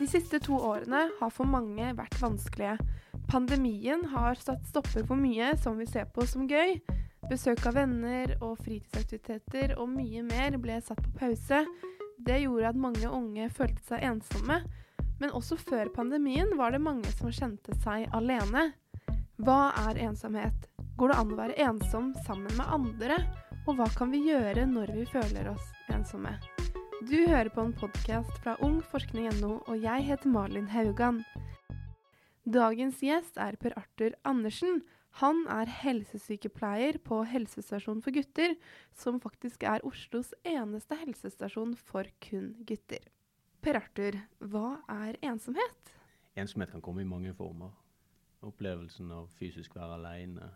De siste to årene har for mange vært vanskelige. Pandemien har satt stopper for mye som vi ser på som gøy. Besøk av venner og fritidsaktiviteter og mye mer ble satt på pause. Det gjorde at mange unge følte seg ensomme. Men også før pandemien var det mange som kjente seg alene. Hva er ensomhet? Går det an å være ensom sammen med andre? Og hva kan vi gjøre når vi føler oss ensomme? Du hører på en podkast fra ungforskning.no, og jeg heter Malin Haugan. Dagens gjest er Per Arthur Andersen. Han er helsesykepleier på helsestasjon for gutter, som faktisk er Oslos eneste helsestasjon for kun gutter. Per Arthur, hva er ensomhet? Ensomhet kan komme i mange former. Opplevelsen av fysisk være aleine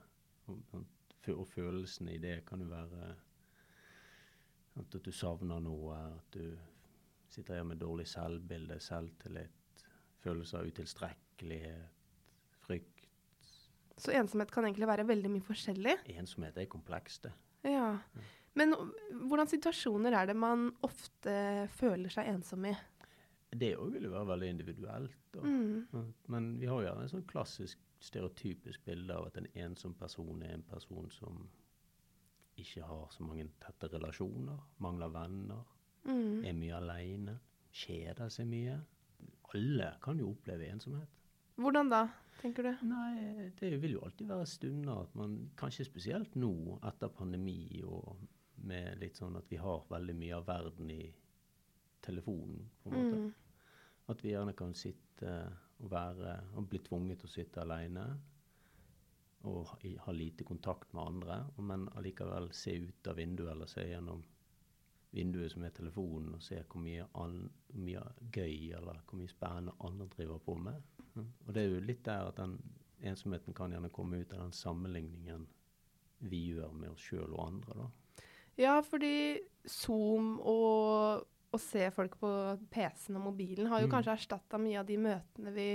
og følelsen i det kan jo være at du savner noe, at du sitter igjen med dårlig selvbilde, selvtillit, følelse av utilstrekkelighet, frykt. Så ensomhet kan egentlig være veldig mye forskjellig? Ensomhet er komplekst, det. Ja. Men hvordan situasjoner er det man ofte føler seg ensom i? Det òg vil jo være veldig individuelt. Mm. Men vi har jo gjerne et sånn klassisk stereotypisk bilde av at en ensom person er en person som ikke har så mange tette relasjoner, mangler venner, mm. er mye aleine, kjeder seg mye. Alle kan jo oppleve ensomhet. Hvordan da, tenker du? Nei, Det vil jo alltid være stunder at man, kanskje spesielt nå etter pandemi og med litt sånn at vi har veldig mye av verden i telefonen, på en måte. Mm. At vi gjerne kan sitte og være og bli tvunget til å sitte aleine og ha lite kontakt med andre, men allikevel se ut av vinduet eller se gjennom vinduet som er telefonen, og se hvor mye, an, mye gøy eller hvor mye spennende andre driver på med. Og det er jo litt der at den ensomheten kan gjerne komme ut av den sammenligningen vi gjør med oss sjøl og andre. da. Ja, fordi Zoom og å se folk på PC-en og mobilen har jo mm. kanskje erstatta mye av de møtene vi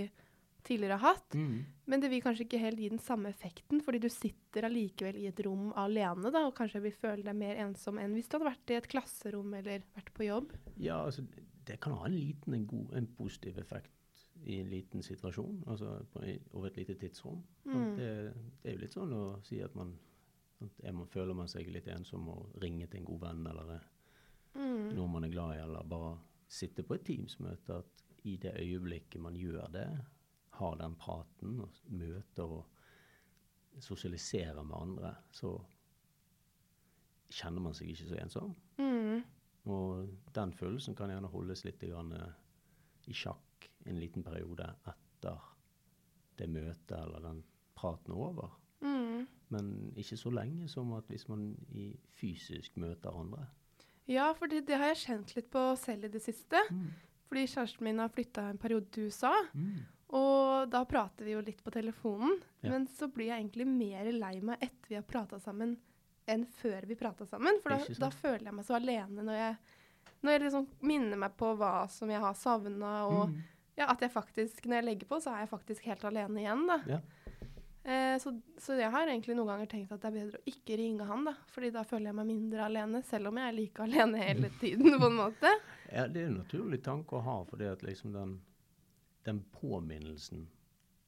tidligere har hatt. Mm. Men det vil kanskje ikke helt gi den samme effekten, fordi du sitter allikevel i et rom alene, da, og kanskje vil føle deg mer ensom enn hvis du hadde vært i et klasserom eller vært på jobb. Ja, altså, det kan ha en liten, en god, en positiv effekt i en liten situasjon, altså på, over et lite tidsrom. Mm. Det, det, er jo litt sånn å si at man, at man føler man seg litt ensom og ringer til en god venn eller mm. noen man er glad i, eller bare sitte på et Teams-møte. At i det øyeblikket man gjør det, har den praten og møter og sosialiserer med andre, så kjenner man seg ikke så ensom. Mm. Og den følelsen kan gjerne holdes litt i sjakk en liten periode etter det møtet eller den praten er over. Mm. Men ikke så lenge som at hvis man i fysisk møter andre. Ja, for det, det har jeg kjent litt på selv i det siste. Mm. Fordi kjæresten min har flytta en periode til USA. Mm. Og da prater vi jo litt på telefonen, ja. men så blir jeg egentlig mer lei meg etter vi har prata sammen, enn før vi prata sammen. For da, da, føler jeg meg så alene når jeg, når jeg liksom minner meg på hva som jeg har savna, og mm. ja, at jeg faktisk, når jeg legger på, så er jeg faktisk helt alene igjen, da. Ja. Eh, så, så, jeg har egentlig noen ganger tenkt at det er bedre å ikke ringe han, da. fordi da føler jeg meg mindre alene, selv om jeg er like alene hele tiden, på en måte. Ja, det er en naturlig tanke å ha, fordi at liksom den den påminnelsen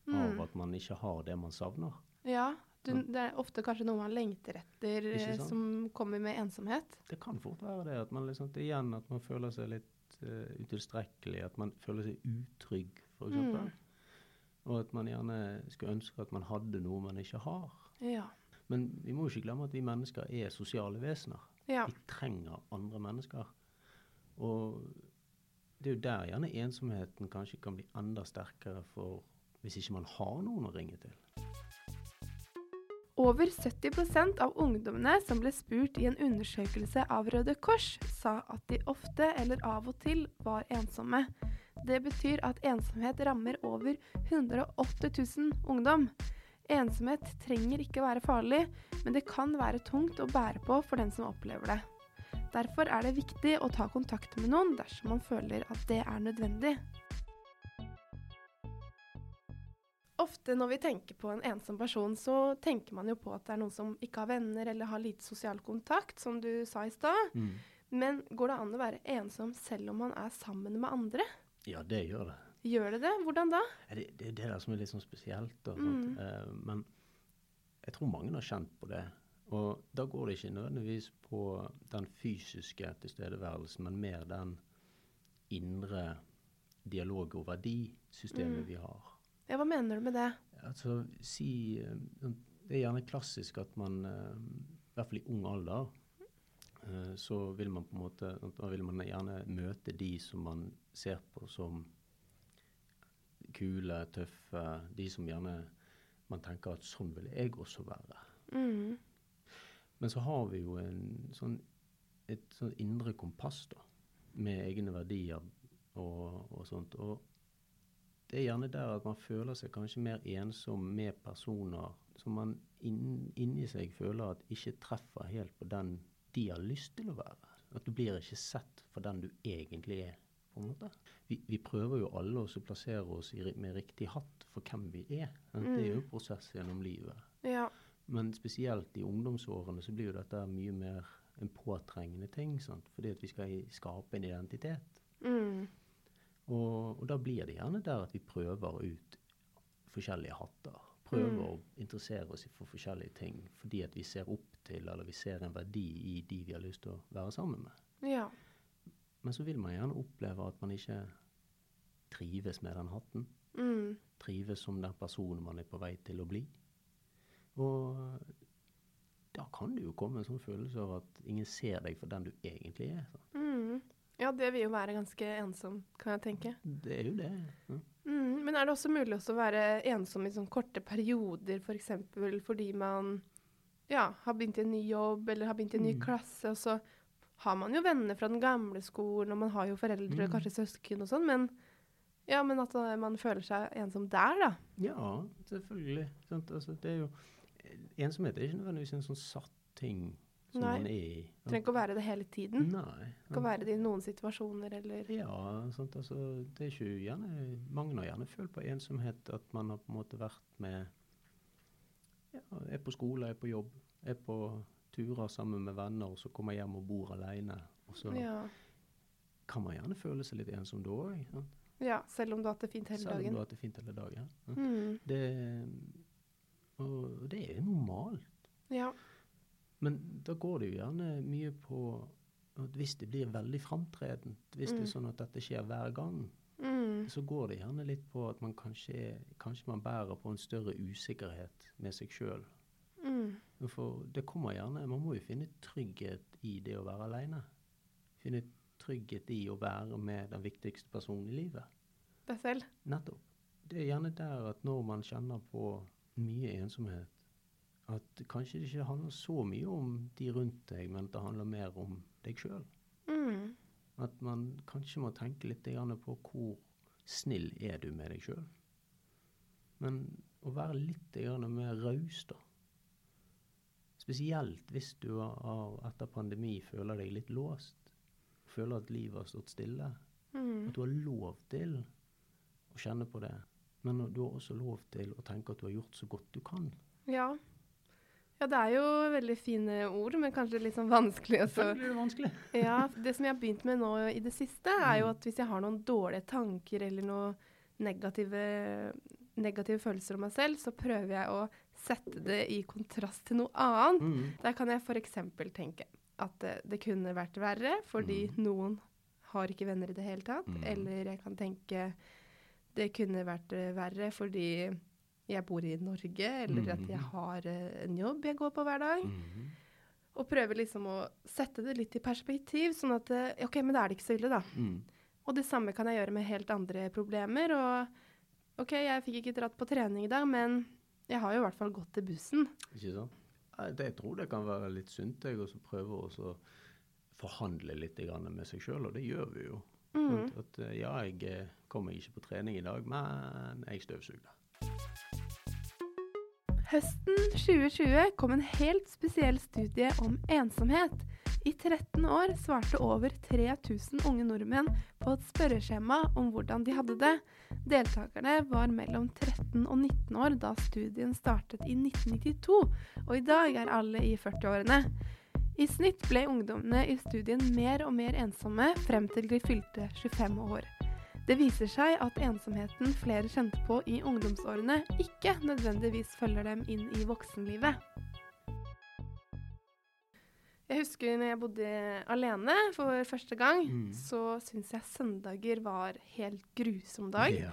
mm. av at man ikke har det man savner. Ja, du, det er ofte kanskje noe man lengter etter eh, som kommer med ensomhet. Det kan fort være det. At man liksom, igjen at man føler seg litt uh, utilstrekkelig. At man føler seg utrygg, f.eks. Mm. Og at man gjerne skulle ønske at man hadde noe man ikke har. Ja. Men vi må ikke glemme at vi mennesker er sosiale vesener. Ja. Vi trenger andre mennesker. Og det er jo der gjerne ensomheten kanskje kan bli enda sterkere for hvis ikke man har noen å ringe til. Over 70% av ungdommene som ble spurt i en undersøkelse av Røde Kors, sa at de ofte eller av og til var ensomme. Det betyr at ensomhet rammer over 108 000 ungdom. Ensomhet trenger ikke være farlig, men det kan være tungt å bære på for den som opplever det. Derfor er det viktig å ta kontakt med noen dersom man føler at det er nødvendig. Ofte når vi tenker på en ensom person, så tenker man jo på at det er noen som ikke har venner eller har lite sosial kontakt, som du sa i stad. Mm. Men går det an å være ensom selv om man er sammen med andre? Ja, det gjør det. Gjør det det? Hvordan da? Det, det er det som er litt sånn spesielt. Mm. uh, men jeg tror mange har kjent på det. Og da går det ikke nødvendigvis på den fysiske tilstedeværelsen, men mer den indre dialog- og verdisystemet mm. vi har. Ja, Hva mener du med det? Altså, si, eh, Det er gjerne klassisk at man, eh, i hvert fall i ung alder, eh, så vil man på en måte Da vil man gjerne møte de som man ser på som kule, tøffe. De som gjerne man tenker at sånn vil jeg også være. Mm. Men så har vi jo en, sånn, et sånn indre kompass da, med egne verdier og, og sånt. Og det er gjerne der at man føler seg kanskje mer ensom med personer som man inn, inni seg føler at ikke treffer helt på den de har lyst til å være. At du blir ikke sett for den du egentlig er. på en måte. Vi, vi prøver jo alle å plassere oss i, med riktig hatt for hvem vi er. Mm. Det er jo en prosess gjennom livet. Ja. Men spesielt i ungdomsårene så blir jo dette mye mer en påtrengende ting. Sant? Fordi at vi skal skape en identitet. Mm. Og, og, da blir det gjerne der at vi prøver ut forskjellige hatter. Prøver mm. å interessere oss for forskjellige ting fordi at vi ser opp til eller vi ser en verdi i de vi har lyst til å være sammen med. Ja. Men så vil man gjerne oppleve at man ikke trives med den hatten. Mm. Trives som den personen man er på vei til å bli. Og da kan det jo komme en sånn følelse av at ingen ser deg for den du egentlig er. Mm. Ja, det vil jo være ganske ensom, kan jeg tenke. Det er jo det. Ja. Mm, men er det også mulig å være ensom i sånn korte perioder, f.eks. For fordi man ja, har begynt i en ny jobb eller har begynt i en ny mm. klasse, og så har man jo venner fra den gamle skolen, og man har jo foreldre, mm. kanskje søsken og sånn, men ja, men at uh, man føler seg ensom der, da. Ja, selvfølgelig. Altså, det er jo Ensomhet er ikke nødvendigvis en sånn satt ting som Nei. man er i. Det trenger ikke å være det hele tiden. Nei. Det kan være det i noen situasjoner, eller Ja, sant, altså, det er ikke gjerne Mange har gjerne følt på ensomhet at man har på en måte vært med ja, Er på skole, er på jobb, er på turer sammen med venner, og så kommer hjem og bor alene. Og så ja. kan man gjerne føle seg litt ensom da òg. Ja, selv om du har hatt det fint hele dagen. Selv om du har hatt det fint hele dagen. Ja. Mm. Det, og det er normalt. Ja. Men da går det jo gjerne mye på at hvis det blir veldig framtredent, hvis mm. det er mm. sånn at dette skjer hver gang, mm. så går det gjerne litt på at man kanskje, kanskje man bærer på en større usikkerhet med seg sjøl. Mm. For det kommer gjerne Man må jo finne trygghet i det å være aleine. Finne trygghet i å være med den viktigste personen i livet. Deg selv? Nettopp. Det er gjerne der at når man kjenner på mye ensomhet, at kanskje det ikke handler så mye om de rundt deg, men at det handler mer om deg sjøl. Mm. At man kanskje må tenke litt på hvor snill er du med deg sjøl. Men å være litt mer raus, da. Spesielt hvis du har, etter pandemi føler deg litt låst. Føler at livet har stått stille. Mm. At du har lov til å kjenne på det. Men du har også lov til å tenke at du har gjort så godt du kan. Ja. Ja, det er jo veldig fine ord, men kanskje litt sånn vanskelig også. Det blir vanskelig. ja, Det som jeg har begynt med nå i det siste, er jo mm. at hvis jeg har noen dårlige tanker eller noen negative, negative følelser om meg selv, så prøver jeg å sette det i kontrast til noe annet. Mm. Der kan jeg f.eks. tenke at det, det, kunne vært verre fordi mm. noen har ikke venner i det hele tatt. Mm. Eller jeg kan tenke det kunne vært eh, verre fordi jeg bor i Norge, eller at jeg mhm. har eh, en jobb jeg går på hver dag. Mm. Og prøver liksom å sette det litt i perspektiv, sånn at eh, OK, men da er det ikke så ille, da. Mm. Og det samme kan jeg gjøre med helt andre problemer. Og OK, jeg fikk ikke dratt på trening i dag, men jeg har jo i hvert fall gått til bussen. Ikke sant. Jeg tror det kan være litt sunt å prøve å forhandle litt med seg sjøl, og det gjør vi jo. Mm. At, at, eh, ja, jeg kommer ikke på trening i dag, men jeg støvsugde. Høsten 2020 kom en helt spesiell studie om ensomhet. I 13 år svarte over 3000 unge nordmenn på et spørreskjema om hvordan de hadde det. Deltakerne var mellom 13 og 19 år da studien startet i 1992, og i dag er alle i 40-årene. I snitt ble ungdommene i studien mer og mer ensomme frem til de fylte 25 år. Det viser seg at ensomheten flere kjente på i ungdomsårene, ikke nødvendigvis følger dem inn i voksenlivet. Jeg husker når jeg bodde alene for første gang, Mm. så syns jeg søndager var helt grusom dag. Ja.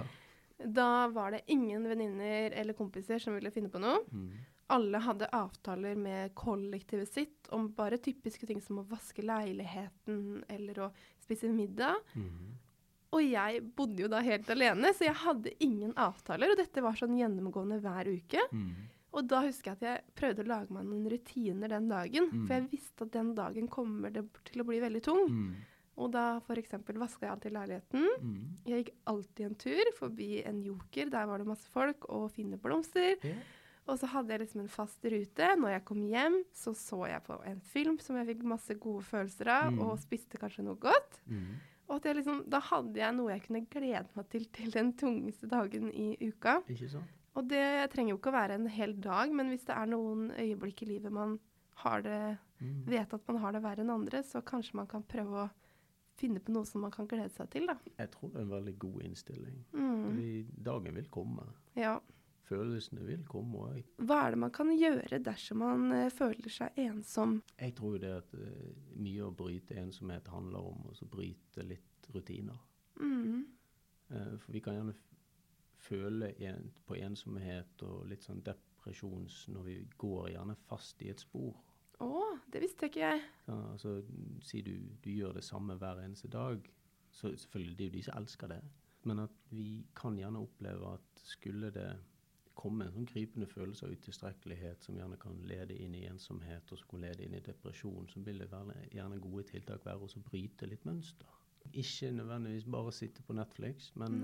Da var det ingen venninner eller kompiser som ville finne på noe. Mm. Alle hadde avtaler med kollektivet sitt om bare typiske ting som å vaske leiligheten eller å spise middag. Mm. Og jeg bodde jo da helt alene, så jeg hadde ingen avtaler. Og dette var sånn gjennomgående hver uke. Mm. Og da husker jeg at jeg prøvde å lage meg noen rutiner den dagen. Mm. For jeg visste at den dagen kommer det til å bli veldig tung. Mm. Og da f.eks. vaska jeg alltid leiligheten. Mm. Jeg gikk alltid en tur forbi en joker. Der var det masse folk og fine blomster. Ja. Og så hadde jeg liksom en fast rute. Når jeg kom hjem, så så jeg på en film som jeg fikk masse gode følelser av, Mm. og spiste kanskje noe godt. Mm. Og liksom, da hadde jeg noe jeg kunne glede meg til til den tungeste dagen i uka. Ikke sant? Og det trenger jo ikke å være en hel dag, men hvis det er noen øyeblikk i livet man har det, Mm. vet at man har det verre enn andre, så kanskje man kan prøve å finne på noe som man kan glede seg til, da. Jeg tror det er en veldig god innstilling. Mm. Dagen vil komme. Ja. Følelsene vil komme. òg. Hva er det man kan gjøre dersom man eh, føler seg ensom? jeg tror det at eh, mye å bryte ensomhet handler om å bryte litt rutiner. Mm. Eh, for vi kan gjerne føle på ensomhet og litt sånn depresjons når vi går gjerne fast i et spor. Å, det visste ikke jeg. Ja, altså, si du, du gjør det samme hver eneste dag, så selvfølgelig det er jo de som elsker det. Men at vi kan gjerne oppleve at skulle det komme en sånn gripende følelse av utilstrekkelighet som gjerne kan lede inn i ensomhet, og som kan lede inn i depresjon, så vil det gjerne gode tiltak være å bryte litt mønster. Ikke nødvendigvis bare sitte på Netflix, men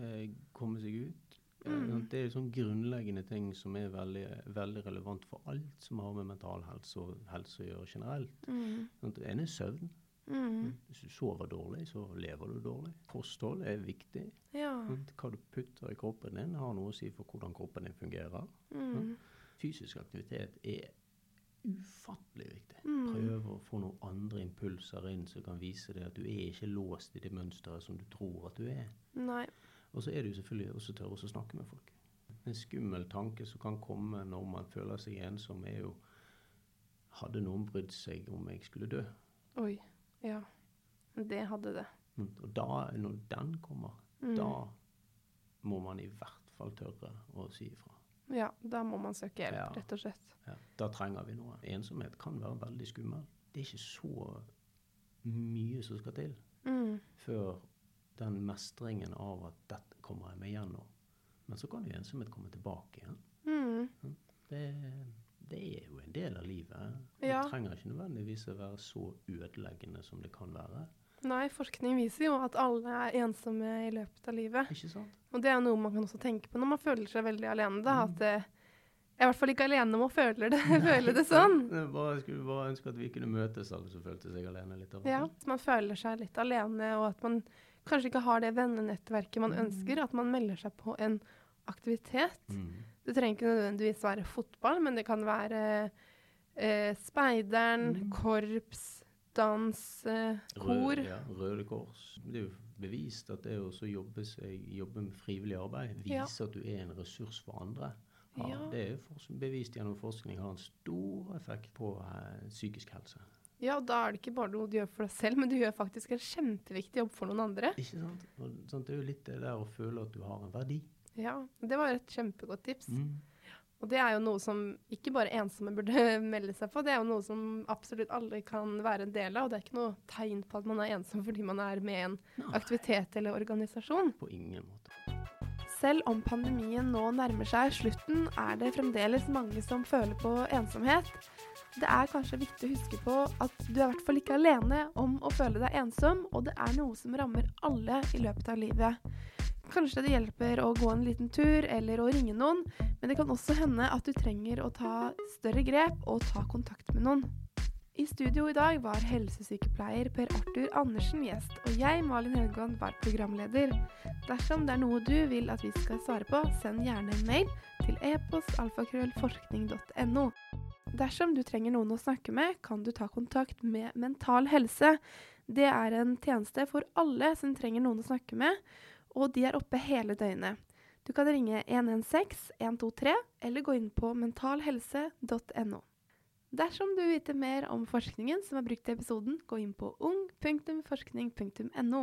eh, komme seg ut. Eh, Mm. sånn, Det er jo sånn grunnleggende ting som er veldig, veldig relevant for alt som har med mental helse og helse å gjøre generelt. Mm. Sånn, Det ene er søvn. Mm. Hvis du sover dårlig, så lever du dårlig. Kosthold er viktig. Ja. Sånn, Hva du putter i kroppen din, har noe å si for hvordan kroppen din fungerer. Mm. Fysisk aktivitet er ufattelig viktig. Mm. Prøve å få noen andre impulser inn som kan vise deg at du er ikke låst i det mønsteret som du tror at du er. Nei. Og så er det jo selvfølgelig også tørre å snakke med folk. En skummel tanke som kan komme når man føler seg ensom, er jo Hadde noen brydd seg om jeg skulle dø? Oi. Ja. Det hadde det. Mm, Og da, når den kommer, Mm. da må man i hvert fall tørre å si ifra. Ja, da må man søke hjelp, Ja. rett og slett. Ja, da trenger vi noe. Ensomhet kan være veldig skummel. Det er ikke så mye som skal til Mm. før den mestringen av at dette kommer jeg meg gjennom. Men så kan jo ensomhet komme tilbake igjen. Mm. Det, det er jo en del av livet. Ja. Det trenger ikke nødvendigvis å være så ødeleggende som det kan være. Nei, forskning viser jo at alle er ensomme i løpet av livet. Ikke sant? Og det er noe man kan også tenke på når man føler seg veldig alene. da, Mm. at det Jeg er i hvert fall ikke alene om å føle det, føle det sånn. Jeg bare, skulle bare ønske at vi kunne møtes, alle som følte seg alene litt. av Ja, at man føler seg litt alene, og at man kanskje ikke har det vennenettverket man Mm. ønsker. At man melder seg på en aktivitet. Mm. Det trenger ikke nødvendigvis være fotball, men det kan være eh, speideren, Mm. korps, dans, eh, kor. Røde, ja, Røde Kors. Det er jo bevist at det å jobbe, jobbe med frivillig arbeid Ja. viser at du er en ressurs for andre. Ja, Ja. Det er jo bevist gjennom forskning har en stor effekt på eh, psykisk helse. Ja, og da er det ikke bare noe du gjør for deg selv, men du gjør faktisk en kjempeviktig jobb for noen andre. Ikke sant? Og, sant? Det er jo litt det der å føle at du har en verdi. Ja, det var et kjempegodt tips. Mm. Og det er jo noe som ikke bare ensomme burde melde seg på, det er jo noe som absolutt alle kan være en del av. Og det er ikke noe tegn på at man er ensom fordi man er med i en Nei, aktivitet eller organisasjon. på ingen måte. Selv om pandemien nå nærmer seg slutten, er det fremdeles mange som føler på ensomhet. Det er kanskje viktig å huske på at du er i hvert fall ikke alene om å føle deg ensom, og det er noe som rammer alle i løpet av livet. Kanskje det hjelper å gå en liten tur eller å ringe noen, men det kan også hende at du trenger å ta større grep og ta kontakt med noen. I studio i dag var helsesykepleier Per Arthur Andersen gjest, og jeg, Malin Haugan, var programleder. Dersom det er noe du vil at vi skal svare på, send gjerne en mail til e-post-alfakrøllforskning.no. Dersom du trenger noen å snakke med, kan du ta kontakt med Mental Helse. Det er en tjeneste for alle som trenger noen å snakke med, og de er oppe hele døgnet. Du kan ringe 116 123 eller gå inn på mentalhelse.no. Dersom du vil vite mer om forskningen som er brukt i episoden, gå inn på ung.forskning.no.